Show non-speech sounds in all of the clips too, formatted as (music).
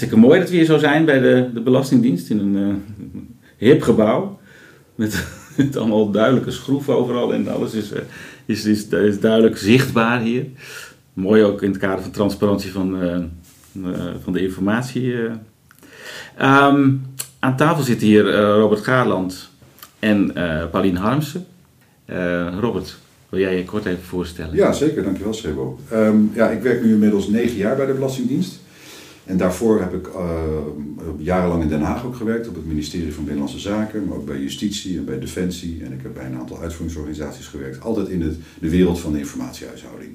Hartstikke mooi dat we hier zo zijn bij de, de Belastingdienst in een uh, hip gebouw. (laughs) Met, allemaal duidelijke schroeven overal en alles is, uh, is, is, is, duidelijk zichtbaar hier. Mooi ook in het kader van transparantie van, uh, van de informatie. Um, aan tafel zitten hier Robert Gaarland en Paulien Harmsen. Robert, wil jij je kort even voorstellen? Ja, zeker. Dankjewel, Sebo. Um, ja, ik werk nu inmiddels negen jaar bij de Belastingdienst. En daarvoor heb ik uh, jarenlang in Den Haag ook gewerkt, op het ministerie van Binnenlandse Zaken, maar ook bij Justitie en bij Defensie. En ik heb bij een aantal uitvoeringsorganisaties gewerkt, altijd in het, de wereld van de informatiehuishouding.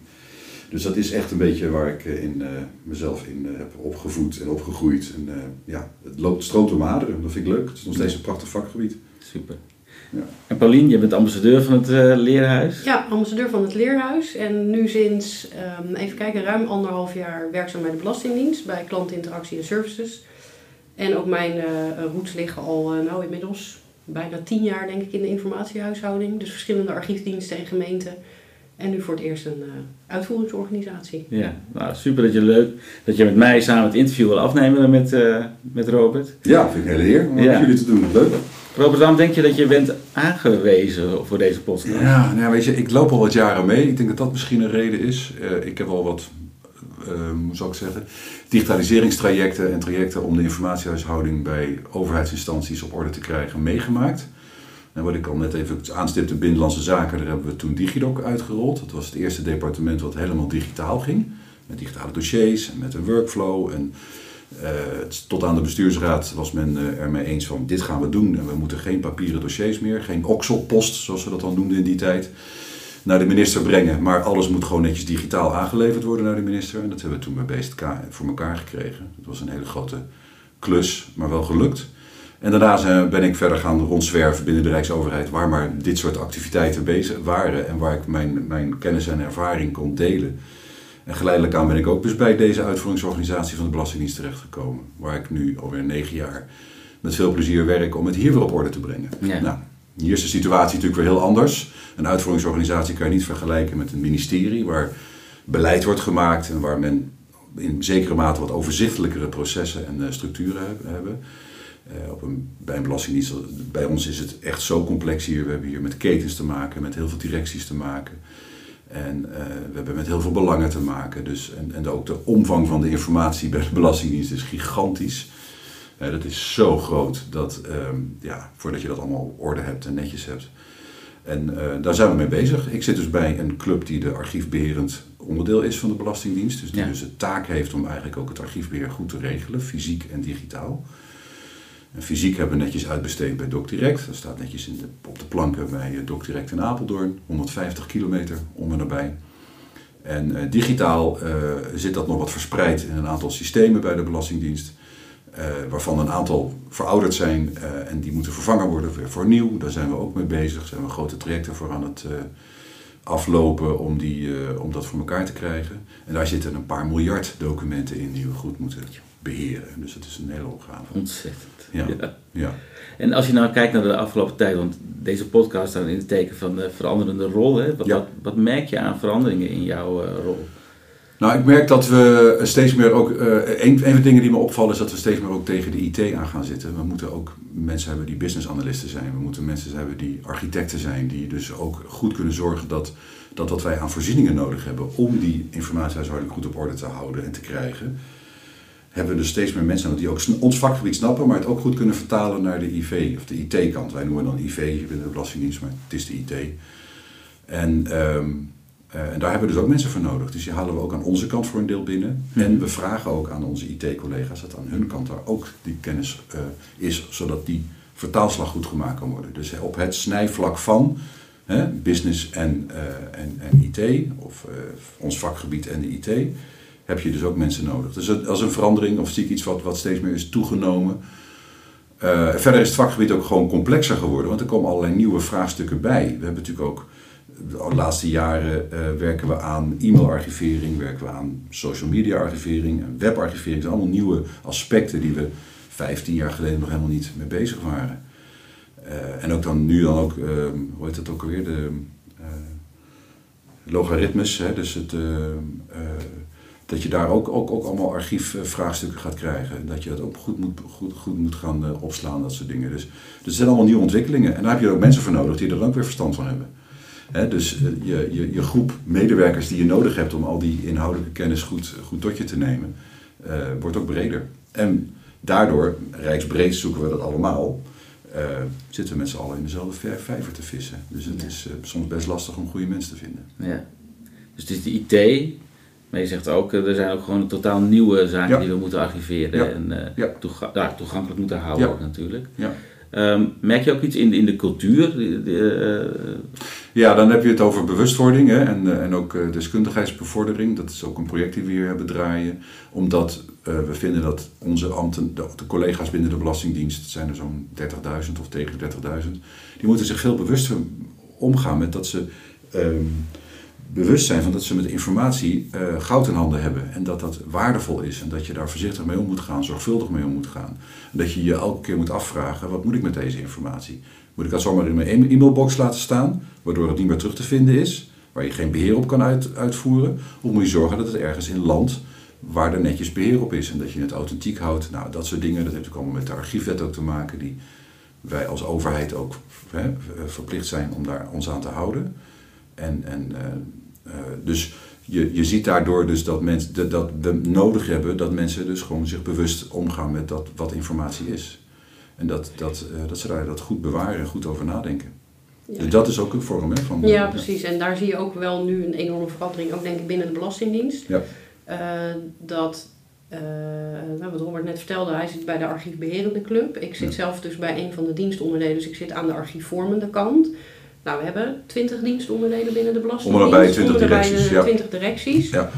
Dus dat is echt een beetje waar ik in, uh, mezelf in uh, heb opgevoed en opgegroeid. En ja, het loopt, stroomt door aderen, dat vind ik leuk. Het is nog steeds een prachtig vakgebied. Super. Ja. En Paulien, je bent ambassadeur van het uh, Leerhuis? Ja, ambassadeur van het Leerhuis. En nu sinds, um, even kijken, ruim anderhalf jaar werkzaam bij de Belastingdienst, bij klantinteractie en services. En ook mijn uh, roots liggen al, uh, nou inmiddels bijna tien jaar denk ik in de informatiehuishouding. Dus verschillende archiefdiensten en gemeenten. En nu voor het eerst een uitvoeringsorganisatie. Ja, nou super dat je leuk dat je met mij samen het interview wil afnemen met, met Robert. Ja, vind ik een hele eer om ja. jullie te doen. Leuk. Robert, waarom denk je dat je bent aangewezen voor deze podcast? Ja, nou weet je, ik loop al wat jaren mee. Ik denk dat dat misschien een reden is. Uh, ik heb al wat, uh, hoe zou ik zeggen, digitaliseringstrajecten en trajecten om de informatiehuishouding bij overheidsinstanties op orde te krijgen meegemaakt. En wat ik al net even aanstipte, Binnenlandse Zaken, daar hebben we toen DigiDoc uitgerold. Dat was het eerste departement wat helemaal digitaal ging. Met digitale dossiers en met een workflow. En uh, tot aan de bestuursraad was men uh, ermee eens van dit gaan we doen en we moeten geen papieren dossiers meer, geen oxelpost zoals we dat dan noemden in die tijd, naar de minister brengen. Maar alles moet gewoon netjes digitaal aangeleverd worden naar de minister en dat hebben we toen bij BSTK voor elkaar gekregen. Het was een hele grote klus, maar wel gelukt. En daarna ben ik verder gaan rondzwerven binnen de Rijksoverheid waar maar dit soort activiteiten bezig waren en waar ik mijn, mijn kennis en ervaring kon delen. En geleidelijk aan ben ik ook dus bij deze uitvoeringsorganisatie van de Belastingdienst terechtgekomen. Waar ik nu alweer negen jaar met veel plezier werk om het hier weer op orde te brengen. Ja. Nou, hier is de situatie natuurlijk weer heel anders. Een uitvoeringsorganisatie kan je niet vergelijken met een ministerie waar beleid wordt gemaakt en waar men in zekere mate wat overzichtelijkere processen en uh, structuren hebben. Uh, op een, bij een belastingdienst, bij ons is het echt zo complex hier. We hebben hier met ketens te maken, met heel veel directies te maken. En uh, we hebben met heel veel belangen te maken. Dus, en, en ook de omvang van de informatie bij de Belastingdienst is gigantisch. Uh, dat is zo groot dat, um, ja, voordat je dat allemaal op orde hebt en netjes hebt. En uh, daar zijn we mee bezig. Ik zit dus bij een club die de archiefbeherend onderdeel is van de Belastingdienst. Dus die ja. dus de taak heeft om eigenlijk ook het archiefbeheer goed te regelen, fysiek en digitaal. Fysiek hebben we netjes uitbesteed bij DocDirect. Dat staat netjes in op de planken bij DocDirect in Apeldoorn. 150 kilometer om en nabij. En uh, digitaal uh, zit dat nog wat verspreid in een aantal systemen bij de Belastingdienst. Waarvan een aantal verouderd zijn en die moeten vervangen worden weer voor nieuw. Daar zijn we ook mee bezig. Daar zijn we grote trajecten voor aan het aflopen om, die, om dat voor elkaar te krijgen. En daar zitten een paar miljard documenten in die we goed moeten beheren. Dus het is een hele opgave. Ontzettend. Ja. ja. ja. En als je nou kijkt naar de afgelopen tijd, want deze podcast staat in het teken van de veranderende rol. Hè? Wat, ja. wat, wat, merk je aan veranderingen in jouw uh, rol? Nou, ik merk dat we steeds meer ook. Uh, een, een van de dingen die me opvallen is dat we steeds meer ook tegen de IT aan gaan zitten. We moeten ook mensen hebben die business analisten zijn. We moeten mensen hebben die architecten zijn, die dus ook goed kunnen zorgen dat dat wat wij aan voorzieningen nodig hebben om die informatiehuishouding goed op orde te houden en te krijgen, hebben we dus steeds meer mensen die ook ons vakgebied snappen, maar het ook goed kunnen vertalen naar de IV of de IT-kant. Wij noemen dan IV binnen de Belastingdienst, maar het is de IT. En, ehm, eh, en daar hebben we dus ook mensen voor nodig. Dus die halen we ook aan onze kant voor een deel binnen. Mhm. En we vragen ook aan onze IT-collega's dat aan hun kant daar ook die kennis eh, is, zodat die vertaalslag goed gemaakt kan worden. Dus op het snijvlak van hè, business en, eh, en, en IT, of ons vakgebied en de IT, heb je dus ook mensen nodig. Dus als een verandering, of zie ik iets wat, wat steeds meer is toegenomen. verder is het vakgebied ook gewoon complexer geworden, want er komen allerlei nieuwe vraagstukken bij. We hebben natuurlijk ook de laatste jaren uh, werken we aan e-mailarchivering, werken we aan social media archivering en webarchivering. Dat zijn allemaal nieuwe aspecten die we 15 jaar geleden nog helemaal niet mee bezig waren. Uh, en ook dan nu dan ook, uh, hoe heet dat ook alweer, de logaritmes, hè, dus het, dat je daar ook, ook, ook allemaal archiefvraagstukken gaat krijgen. Dat je dat ook goed moet, goed, goed moet gaan opslaan, dat soort dingen. Dus, dus er zijn allemaal nieuwe ontwikkelingen. En daar heb je ook mensen voor nodig die er ook weer verstand van hebben dus eh, je, je, je groep medewerkers die je nodig hebt om al die inhoudelijke kennis goed, goed tot je te nemen, uh, wordt ook breder. En daardoor, rijksbreed zoeken we dat allemaal, zitten we met z'n allen in dezelfde vijver te vissen. Dus het is soms best lastig om goede mensen te vinden. Ja. Dus het is de IT, maar je zegt ook, er zijn ook gewoon totaal nieuwe zaken die we moeten archiveren ja. en toega ja, toegankelijk moeten houden ook natuurlijk. Ja. Um, merk je ook iets in de, in de cultuur? De, ja, dan heb je het over bewustwording hè, en, en ook deskundigheidsbevordering. Dat is ook een project die we hier hebben draaien. Omdat we vinden dat onze ambten, de, de, collega's binnen de Belastingdienst, het zijn er zo'n 30.000 of tegen 30.000, die moeten zich veel bewuster omgaan met dat ze um, bewust zijn van dat ze met informatie uh, goud in handen hebben. En dat dat waardevol is. En dat je daar voorzichtig mee om moet gaan, zorgvuldig mee om moet gaan. En dat je je elke keer moet afvragen, wat moet ik met deze informatie? Moet ik dat zomaar in mijn e-mailbox laten staan, waardoor het niet meer terug te vinden is? Waar je geen beheer op kan uit, uitvoeren? Of moet je zorgen dat het ergens in land waar er netjes beheer op is en dat je het authentiek houdt? Nou, dat soort dingen, dat heeft ook allemaal met de archiefwet ook te maken, die wij als overheid ook hè, verplicht zijn om daar ons aan te houden. En, en uh, uh, dus je, je ziet daardoor dus dat, mensen dat, dat we nodig hebben dat mensen dus gewoon zich bewust omgaan met dat, wat informatie is. En dat, dat, uh, dat ze daar dat goed bewaren en goed over nadenken. Ja. Dus dat is ook een vorm hè, van... Ja, precies. En daar zie je ook wel nu een enorme verandering, ook denk ik binnen de Belastingdienst. Ja. Uh, dat, nou, wat Robert net vertelde, hij zit bij de archiefbeherende club. Ik zit ja. zelf dus bij een van de dienstonderdelen, dus ik zit aan de archiefvormende kant. Nou, we hebben 20 dienstonderdelen binnen de Belastingdienst. Bij 20 directies. Ja. 20 directies. Ja.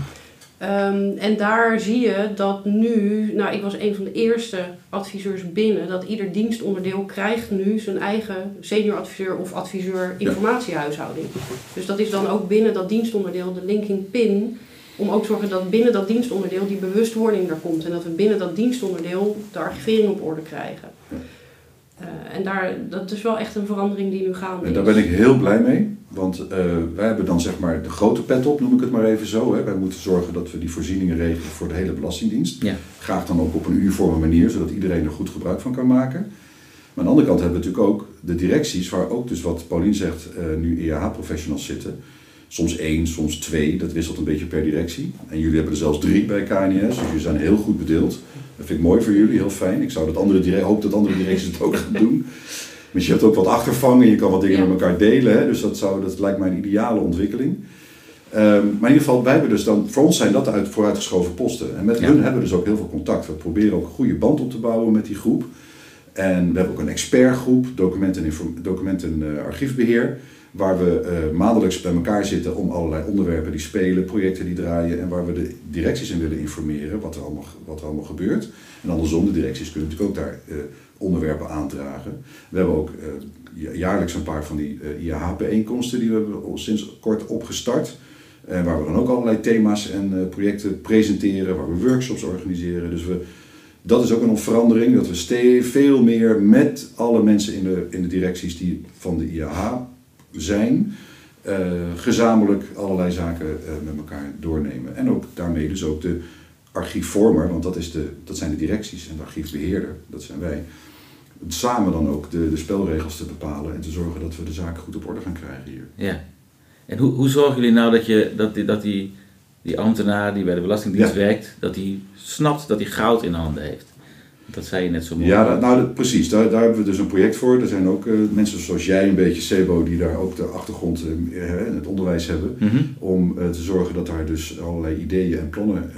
Um, en daar zie je dat nu, nou ik was een van de eerste adviseurs binnen, dat ieder dienstonderdeel krijgt nu zijn eigen senior adviseur of adviseur informatiehuishouding. Ja. Dus dat is dan ook binnen dat dienstonderdeel de linking pin, om ook te zorgen dat binnen dat dienstonderdeel die bewustwording er komt en dat we binnen dat dienstonderdeel de archivering op orde krijgen. Uh, en daar, dat is wel echt een verandering die nu gaande is. En daar ben ik heel blij mee. Want uh, wij hebben dan zeg maar de grote pet op, noem ik het maar even zo. Hè. Wij moeten zorgen dat we die voorzieningen regelen voor de hele Belastingdienst. Ja. Graag dan ook op een uniforme manier, zodat iedereen er goed gebruik van kan maken. Maar aan de andere kant hebben we natuurlijk ook de directies, waar ook dus wat Paulien zegt, uh, nu EAH-professionals zitten. Soms één, soms twee, dat wisselt een beetje per directie. En jullie hebben er zelfs drie bij KNS, dus jullie zijn heel goed bedeeld. Dat vind ik mooi voor jullie, heel fijn. Ik zou dat andere hoop dat andere directies het ook gaan doen. Maar je hebt ook wat achtervang en je kan wat dingen ja. met elkaar delen. Hè? Dus dat, zou, dat lijkt mij een ideale ontwikkeling. Um, maar in ieder geval, wij hebben dus dan, voor ons zijn dat uit vooruitgeschoven posten. En met Ja. hun hebben we dus ook heel veel contact. We proberen ook een goede band op te bouwen met die groep. En we hebben ook een expertgroep, documenten- en inform- documenten-archiefbeheer. Waar we uh, maandelijks bij elkaar zitten om allerlei onderwerpen die spelen, projecten die draaien. En waar we de directies in willen informeren wat er allemaal, wat er allemaal gebeurt. En andersom, de directies kunnen natuurlijk ook daar uh, onderwerpen aandragen. We hebben ook uh, jaarlijks een paar van die IAH-bijeenkomsten die we hebben sinds kort opgestart. Uh, waar we dan ook allerlei thema's en projecten presenteren, waar we workshops organiseren. Dus we, dat is ook een verandering, dat we veel meer met alle mensen in de, in de directies die van de IAH zijn, gezamenlijk allerlei zaken met elkaar doornemen. En ook daarmee dus ook de archiefvormer, want dat, is de, dat zijn de directies en de archiefbeheerder, dat zijn wij samen dan ook de, de spelregels te bepalen en te zorgen dat we de zaken goed op orde gaan krijgen hier. Ja. En hoe, hoe zorgen jullie nou dat, je, dat, die, dat die, die ambtenaar die bij de Belastingdienst Ja. werkt, dat hij snapt dat hij goud in handen heeft? Dat zei je net zo mooi. Ja, nou dat- precies. Daar, daar hebben we dus een project voor. Er zijn ook eh, mensen zoals jij, een beetje Sebo, die daar ook de achtergrond eh, in het onderwijs hebben. Mhm. Om eh, te zorgen dat daar dus allerlei ideeën en plannen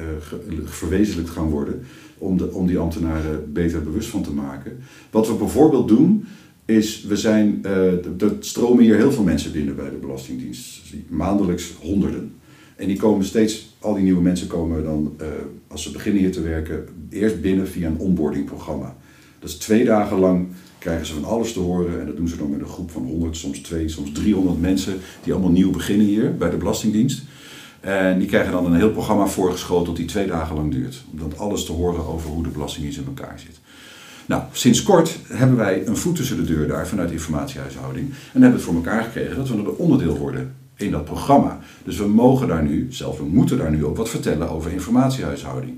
verwezenlijkt gaan worden. Om, de, om die ambtenaren beter bewust van te maken. Wat we bijvoorbeeld doen, is we zijn, er stromen hier heel veel mensen binnen bij de Belastingdienst. Maandelijks honderden. En die komen steeds, al die nieuwe mensen komen dan, eh, als ze beginnen hier te werken, eerst binnen via een onboardingprogramma. Dat is twee dagen lang krijgen ze van alles te horen. En dat doen ze dan met een groep van 100, soms 2, soms 300 mensen die allemaal nieuw beginnen hier bij de Belastingdienst. En die krijgen dan een heel programma voorgeschoteld die twee dagen lang duurt. Om dan alles te horen over hoe de Belastingdienst in elkaar zit. Nou, sinds kort hebben wij een voet tussen de deur daar vanuit informatiehuishouding. En hebben het voor elkaar gekregen dat we er onderdeel worden in dat programma. Dus we mogen daar nu, zelfs we moeten daar nu ook wat vertellen over informatiehuishouding.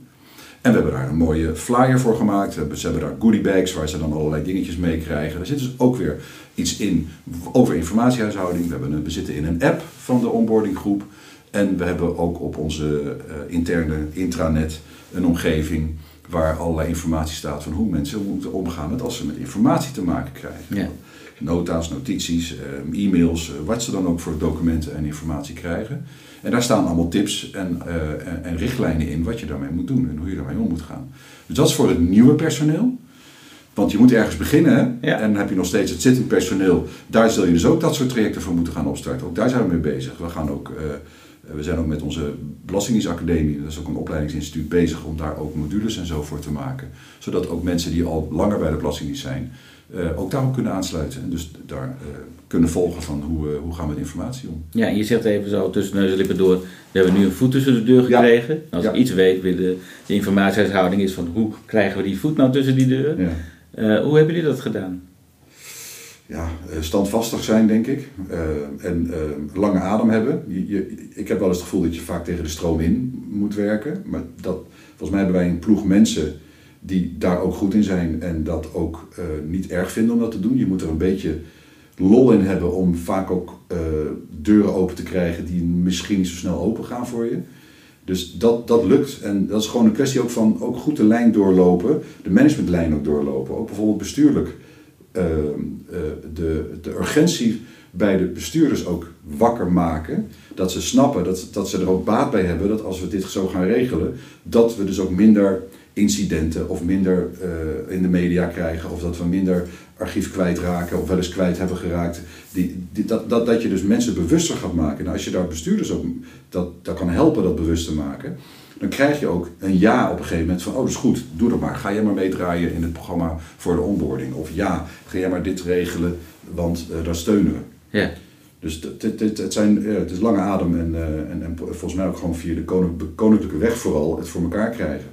En we hebben daar een mooie flyer voor gemaakt. Ze hebben daar goodiebags waar ze dan allerlei dingetjes mee krijgen. Er zit dus ook weer iets in over informatiehuishouding. We, hebben een, we zitten in een app van de onboardinggroep. En we hebben ook op onze eh, interne intranet een omgeving waar allerlei informatie staat van hoe mensen moeten omgaan met als ze met informatie te maken krijgen. Nota's, notities, eh, e-mails, eh, wat ze dan ook voor documenten en informatie krijgen. En daar staan allemaal tips en, eh, en, en richtlijnen in wat je daarmee moet doen en hoe je daarmee om moet gaan. Dus dat is voor het nieuwe personeel. Want je moet ergens beginnen? Ja. en dan heb je nog steeds het zittend personeel. Daar zul je dus ook dat soort trajecten voor moeten gaan opstarten. Ook daar zijn we mee bezig. We, gaan ook, eh, we zijn ook met onze Belastingdienstacademie, dat is ook een opleidingsinstituut, bezig om daar ook modules en zo voor te maken. Zodat ook mensen die al langer bij de Belastingdienst zijn, ook daarop kunnen aansluiten. En dus daar eh, kunnen volgen van hoe, eh, hoe gaan we met informatie om. Ja, en je zegt even zo tussen neus en lippen door, we hebben nu een voet tussen de deur gekregen. En Als Ja. ik iets weet bij de, de informatiehuishouding is van hoe krijgen we die voet nou tussen die deur? Ja. Eh, hoe hebben jullie dat gedaan? ja, eh, standvastig zijn, denk ik. Eh, en eh, lange adem hebben. Je, je- ik heb wel eens het gevoel dat je vaak tegen de stroom in moet werken. Maar dat, volgens mij hebben wij een ploeg mensen die daar ook goed in zijn en dat ook eh, niet erg vinden om dat te doen. Je moet er een beetje lol in hebben om vaak ook eh, deuren open te krijgen die misschien niet zo snel open gaan voor je. Dus dat, dat lukt. En dat is gewoon een kwestie ook van ook goed de lijn doorlopen, de managementlijn ook doorlopen. Ook bijvoorbeeld bestuurlijk eh, de, de urgentie bij de bestuurders ook wakker maken. Dat ze snappen, dat, dat ze er ook baat bij hebben, dat als we dit zo gaan regelen, dat we dus ook minder incidenten of minder eh, in de media krijgen, of dat we minder archief kwijtraken of wel eens kwijt hebben geraakt. Die, die, dat, dat, dat je dus mensen bewuster gaat maken. Nou, als je daar bestuurders ook dat, dat kan helpen dat bewust te maken, dan krijg je ook een ja op een gegeven moment van, oh dat is goed, doe dat maar. Ga jij maar meedraaien in het programma voor de onboarding. Of ja, ga jij maar dit regelen, want eh, daar steunen we. Ja. Dus het, het, zijn, ja, het is lange adem en, eh, en, en volgens mij ook gewoon via de koninklijke weg vooral het voor elkaar krijgen.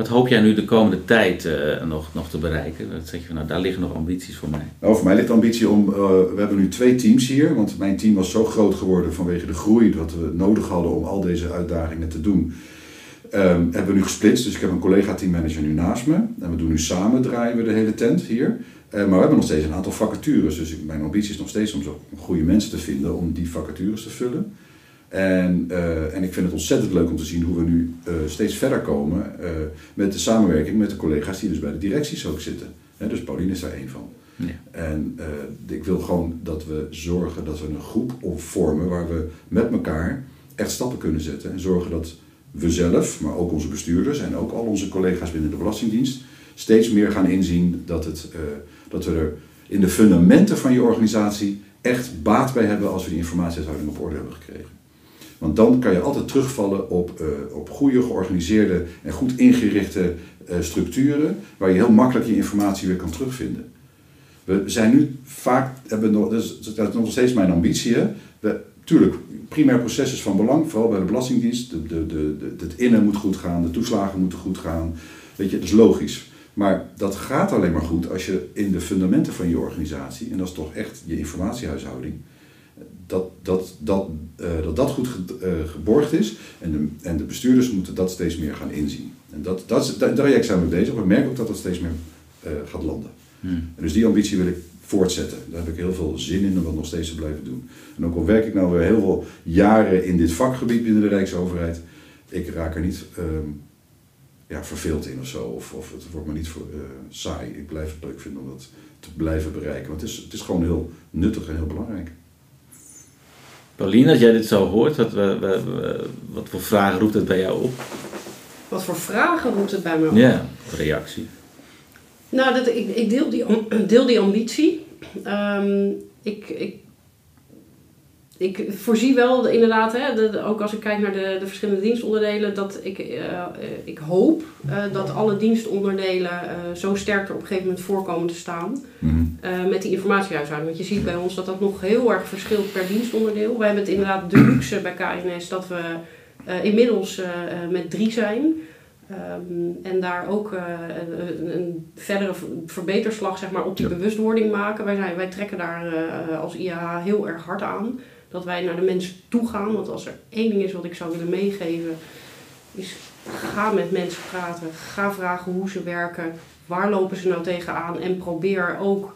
Wat hoop jij nu de komende tijd eh, nog, nog te bereiken? Dat zeg je van, nou, daar liggen nog ambities voor mij. Nou, voor mij ligt de ambitie om, eh, we hebben nu twee teams hier, want mijn team was zo groot geworden vanwege de groei dat we nodig hadden om al deze uitdagingen te doen. Ehm, hebben we nu gesplitst, dus ik heb een collega teammanager nu naast me. En we doen nu samen, draaien we de hele tent hier. Eh, maar we hebben nog steeds een aantal vacatures, dus mijn ambitie is nog steeds om zo goede mensen te vinden om die vacatures te vullen. En, eh, en ik vind het ontzettend leuk om te zien hoe we nu eh, steeds verder komen eh, met de samenwerking met de collega's die dus bij de directies ook zitten. Hè, dus Pauline is daar één van. Ja. En ik wil gewoon dat we zorgen dat we een groep vormen waar we met elkaar echt stappen kunnen zetten. En zorgen dat we zelf, maar ook onze bestuurders en ook al onze collega's binnen de Belastingdienst, steeds meer gaan inzien dat, het, dat we er in de fundamenten van je organisatie echt baat bij hebben als we die informatiehuishouding op orde hebben gekregen. Want dan kan je altijd terugvallen op, eh, op goede, georganiseerde en goed ingerichte eh, structuren, waar je heel makkelijk je informatie weer kan terugvinden. We zijn nu vaak, hebben nog, dat is nog steeds mijn ambitie. We, tuurlijk, primair proces is van belang, vooral bij de Belastingdienst. De, de, de, de, het innen moet goed gaan, de toeslagen moeten goed gaan. Weet je, dat is logisch. Maar dat gaat alleen maar goed als je in de fundamenten van je organisatie, en dat is toch echt je informatiehuishouding, dat dat, dat, dat, dat goed ge- eh, geborgd is. En de, en de bestuurders moeten dat steeds meer gaan inzien. En dat, dat, is- dat traject zijn we bezig. We merken ook dat dat steeds meer eh, gaat landen. Hmm. En dus die ambitie wil ik voortzetten. Daar heb ik heel veel zin in om dat nog steeds te blijven doen. En ook al werk ik nou weer heel veel jaren in dit vakgebied binnen de Rijksoverheid, ik raak er niet ehm, ja, verveeld in of zo. Of, of het wordt me niet voor, eh, saai. Ik blijf het leuk vinden om dat te blijven bereiken. Want het is, het is gewoon heel nuttig en heel belangrijk. Pauline, als jij dit zo hoort, wat, wat, voor vragen roept het bij jou op? Wat voor vragen roept het bij me op? Ja, reactie. Nou, dat, ik, ik deel, die, (clears throat) deel die ambitie. Ehm, ik, ik, ik voorzie wel inderdaad, hè, de- de- ook als ik kijk naar de, de verschillende dienstonderdelen, dat ik, eh, eh, ik hoop eh, dat alle dienstonderdelen zo sterk er op een gegeven moment voor komen te staan eh, met die informatiehuishouding. Want je ziet bij ons dat dat nog heel erg verschilt per dienstonderdeel. Wij hebben het inderdaad de luxe bij KNS dat we eh, inmiddels eh, met drie zijn. Ehm, en daar ook een, een verdere verbeterslag zeg maar, op die Ja. bewustwording maken. Wij, zijn, wij trekken daar als IAH heel erg hard aan. Dat wij naar de mensen toe gaan. Want als er één ding is wat ik zou willen meegeven, is ga met mensen praten. Ga vragen hoe ze werken. Waar lopen ze nou tegenaan? En probeer ook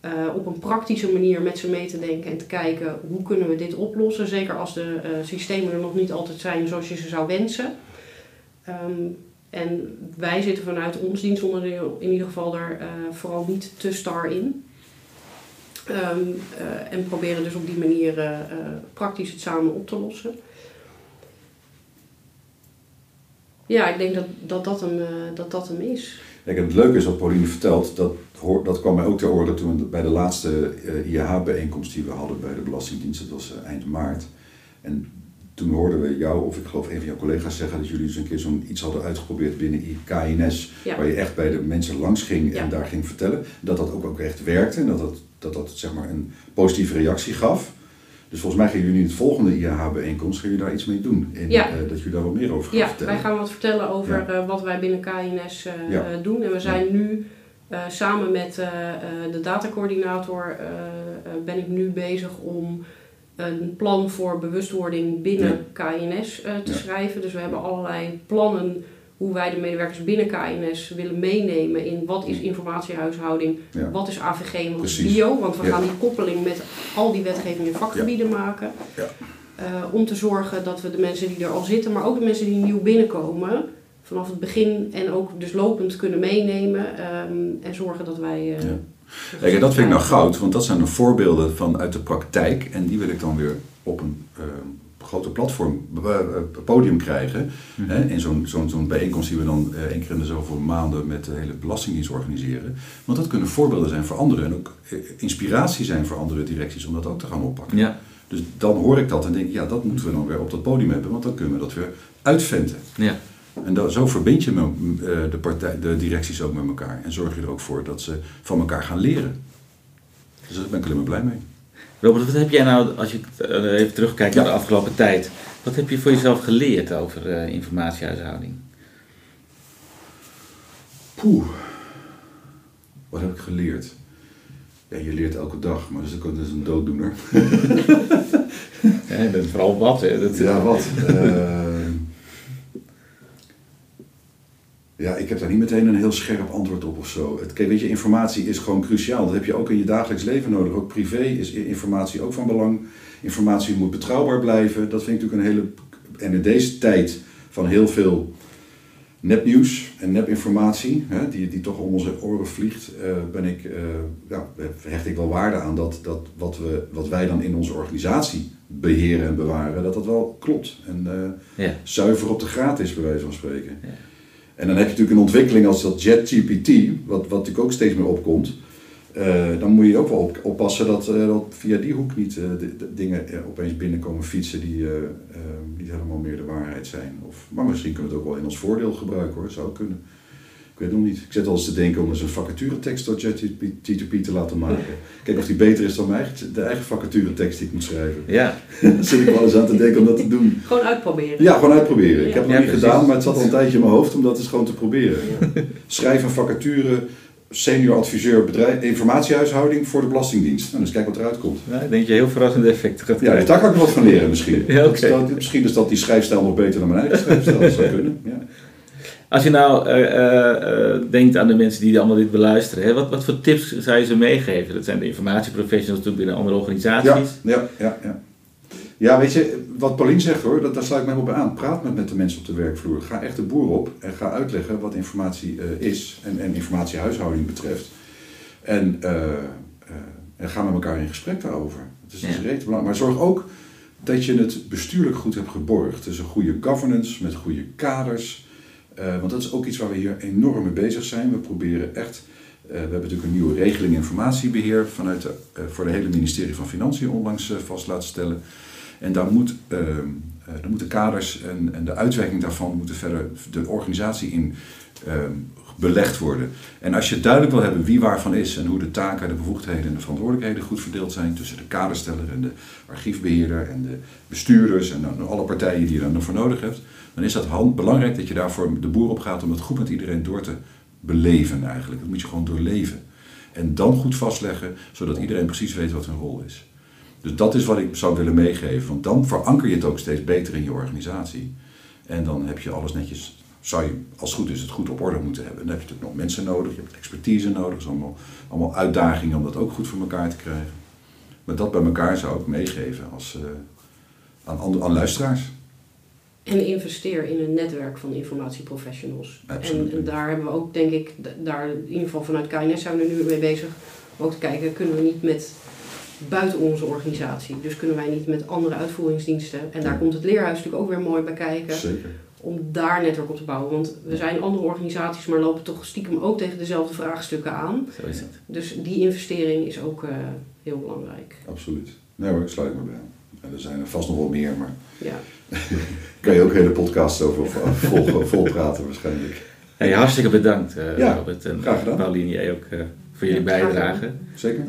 eh, op een praktische manier met ze mee te denken en te kijken hoe kunnen we dit oplossen. Zeker als de eh, systemen er nog niet altijd zijn zoals je ze zou wensen. Ehm, en wij zitten vanuit ons dienstonderdeel in ieder geval er eh, vooral niet te star in. Ehm, eh, en proberen dus op die manier praktisch het samen op te lossen. Ja, ik denk dat dat, dat, hem, dat, dat hem is. Kijk, en het leuke is wat Pauline vertelt, dat, dat kwam mij ook ter oren toen bij de laatste eh, IAH-bijeenkomst die we hadden bij de Belastingdienst, dat was eh, eind maart. En toen hoorden we jou, of ik geloof een van jouw collega's zeggen, dat jullie eens een keer zo'n iets hadden uitgeprobeerd binnen KNS, Ja. waar je echt bij de mensen langs ging en Ja. daar ging vertellen. Dat dat ook, ook echt werkte en dat dat, dat, dat zeg maar een positieve reactie gaf. Dus volgens mij gaan jullie in het volgende IAH-bijeenkomst gaan jullie daar iets mee doen. En Ja. eh, dat jullie daar wat meer over gaan Ja, vertellen. wij gaan wat vertellen over Ja. eh, wat wij binnen KNS eh, Ja. doen. En we zijn nu samen met de datacoördinator ben ik nu bezig om een plan voor bewustwording binnen KNS te schrijven. Dus we hebben allerlei plannen hoe wij de medewerkers binnen KNS willen meenemen in wat is informatiehuishouding, Ja. wat is AVG en wat is bio. Want we Ja. gaan die koppeling met al die wetgeving in vakgebieden maken. Ja. Eh, om te zorgen dat we de mensen die er al zitten, maar ook de mensen die nieuw binnenkomen, vanaf het begin en ook dus lopend kunnen meenemen. ehm, en zorgen dat wij. Ja. Kijk, en dat vind ik nou goud, want dat zijn de voorbeelden van uit de praktijk. En die wil ik dan weer op een eh, grote platform, eh, eh, podium krijgen. Hè, in zo'n zo'n zo'n bijeenkomst die we dan eh, één keer in de zoveel maanden met de hele Belastingdienst organiseren. Want dat kunnen voorbeelden zijn voor anderen en ook inspiratie zijn voor andere directies om dat ook te gaan oppakken. Ja, Dus dan hoor ik dat en denk ik, ja, dat moeten we dan weer op dat podium hebben, want dan kunnen we dat weer uitventen. ja. En dat, zo verbind je de, partij, de directies ook met elkaar. En zorg je er ook voor dat ze van elkaar gaan leren. Dus daar ben ik alleen maar blij mee. Robert, wat heb jij nou, als je eh, even terugkijkt naar de afgelopen tijd, wat heb je voor jezelf geleerd over eh, informatiehuishouding? Poeh. Wat heb ik geleerd? Ja, je leert elke dag, maar dat is ook dat is een dooddoener. (laughs) Ja, dat is vooral wat, hè? Dat, Ja, wat? (laughs) Eh, ja, ik heb daar niet meteen een heel scherp antwoord op of zo. Het, kijk, weet je, informatie is gewoon cruciaal. Dat heb je ook in je dagelijks leven nodig. Ook privé is informatie ook van belang. Informatie moet betrouwbaar blijven. Dat vind ik natuurlijk een hele... En in deze tijd van heel veel nepnieuws en nepinformatie, hè, die, die toch om onze oren vliegt, eh, ben ik, eh, ja, hecht ik wel waarde aan dat, dat wat, we, wat wij dan in onze organisatie beheren en bewaren, dat dat wel klopt. En eh, ja. zuiver op de graad is, bij wijze van spreken. Ja. En dan heb je natuurlijk een ontwikkeling als dat JetGPT, wat, wat natuurlijk ook steeds meer opkomt. Eh, dan moet je ook wel op, oppassen dat, eh, dat via die hoek niet eh, de, dingen opeens binnenkomen fietsen die niet helemaal meer de waarheid zijn. Of, maar misschien kunnen we het ook wel in ons voordeel gebruiken hoor, zou kunnen. Ik weet het nog niet. Ik zit al eens te denken om eens een vacaturetekst door JetGPT te laten maken. Kijk of die beter is dan mijn eigen, de eigen vacaturetekst die ik moet schrijven. ja. Daar (laughs) zit ik wel eens aan te denken om dat te doen. Gewoon uitproberen. Ja, gewoon uitproberen. Ik heb het nog Ja, niet precies. gedaan, maar het zat al een tijdje in mijn hoofd om dat eens gewoon te proberen. Schrijf een vacature, senior adviseur bedrijf, informatiehuishouding voor de Belastingdienst. Nou, dus kijk wat eruit komt. Ik denk je heel verrassende effecten gaat Ja, krijgen. daar kan ik nog wat van leren misschien. Ja, dat- misschien is dat die schrijfstijl nog beter dan mijn eigen schrijfstijl. Dat zou kunnen. Ja. Als je nou uh, denkt aan de mensen die allemaal dit beluisteren, hè, wat, wat voor tips zou je ze meegeven? Dat zijn de informatieprofessionals natuurlijk binnen andere organisaties. Ja, ja, ja. Ja, weet je, wat Paulien zegt hoor, dat, daar sluit ik me helemaal bij aan. Praat met, met de mensen op de werkvloer. Ga echt de boer op en ga uitleggen wat informatie is en, en informatiehuishouding betreft. En, en ga met elkaar in gesprek daarover. Het is, ja. is belangrijk. Maar zorg ook dat je het bestuurlijk goed hebt geborgd. Dus een goede governance met goede kaders. Uh, want dat is ook iets waar we hier enorm mee bezig zijn. We proberen echt. Uh, we hebben natuurlijk een nieuwe regeling informatiebeheer vanuit de, uh, voor de hele ministerie van Financiën onlangs vast laten stellen. En daar, moet, ehm, daar moeten kaders en, en de uitwerking daarvan moeten verder de organisatie in belegd worden. En als je duidelijk wil hebben wie waarvan is en hoe de taken, de bevoegdheden en de verantwoordelijkheden goed verdeeld zijn tussen de kadersteller en de archiefbeheerder en de bestuurders en alle partijen die je dan voor nodig hebt, dan is dat belangrijk dat je daarvoor de boer op gaat om het goed met iedereen door te beleven eigenlijk. Dat moet je gewoon doorleven. En dan goed vastleggen, zodat iedereen precies weet wat hun rol is. Dus dat is wat ik zou willen meegeven, want dan veranker je het ook steeds beter in je organisatie. En dan heb je alles netjes zou je, als het goed is, het goed op orde moeten hebben. Dan heb je natuurlijk nog mensen nodig, je hebt expertise nodig. Dat is allemaal, allemaal uitdagingen om dat ook goed voor elkaar te krijgen. Maar dat bij elkaar zou ik meegeven als, uh, aan, aan luisteraars. En investeer in een netwerk van informatieprofessionals. En, en, daar hebben we ook, denk ik, daar in ieder geval vanuit KNS zijn we nu mee bezig. Om ook te kijken, kunnen we niet met buiten onze organisatie. Dus kunnen wij niet met andere uitvoeringsdiensten. En daar komt het leerhuis natuurlijk ook weer mooi bij kijken. Zeker om daar netwerk op te bouwen. Want we zijn andere organisaties, maar lopen toch stiekem ook tegen dezelfde vraagstukken aan. Zo is het. Dus die investering is ook uh, heel belangrijk. Absoluut. Nee hoor, ik sluit me bij En er zijn er vast nog wel meer, maar ja. (laughs) kan je ook hele podcasts over vol, vol praten waarschijnlijk. Hey, hartstikke bedankt uh, ja, Robert en graag gedaan. Pauline, jij ook uh, voor jullie ja, bijdrage. Zeker.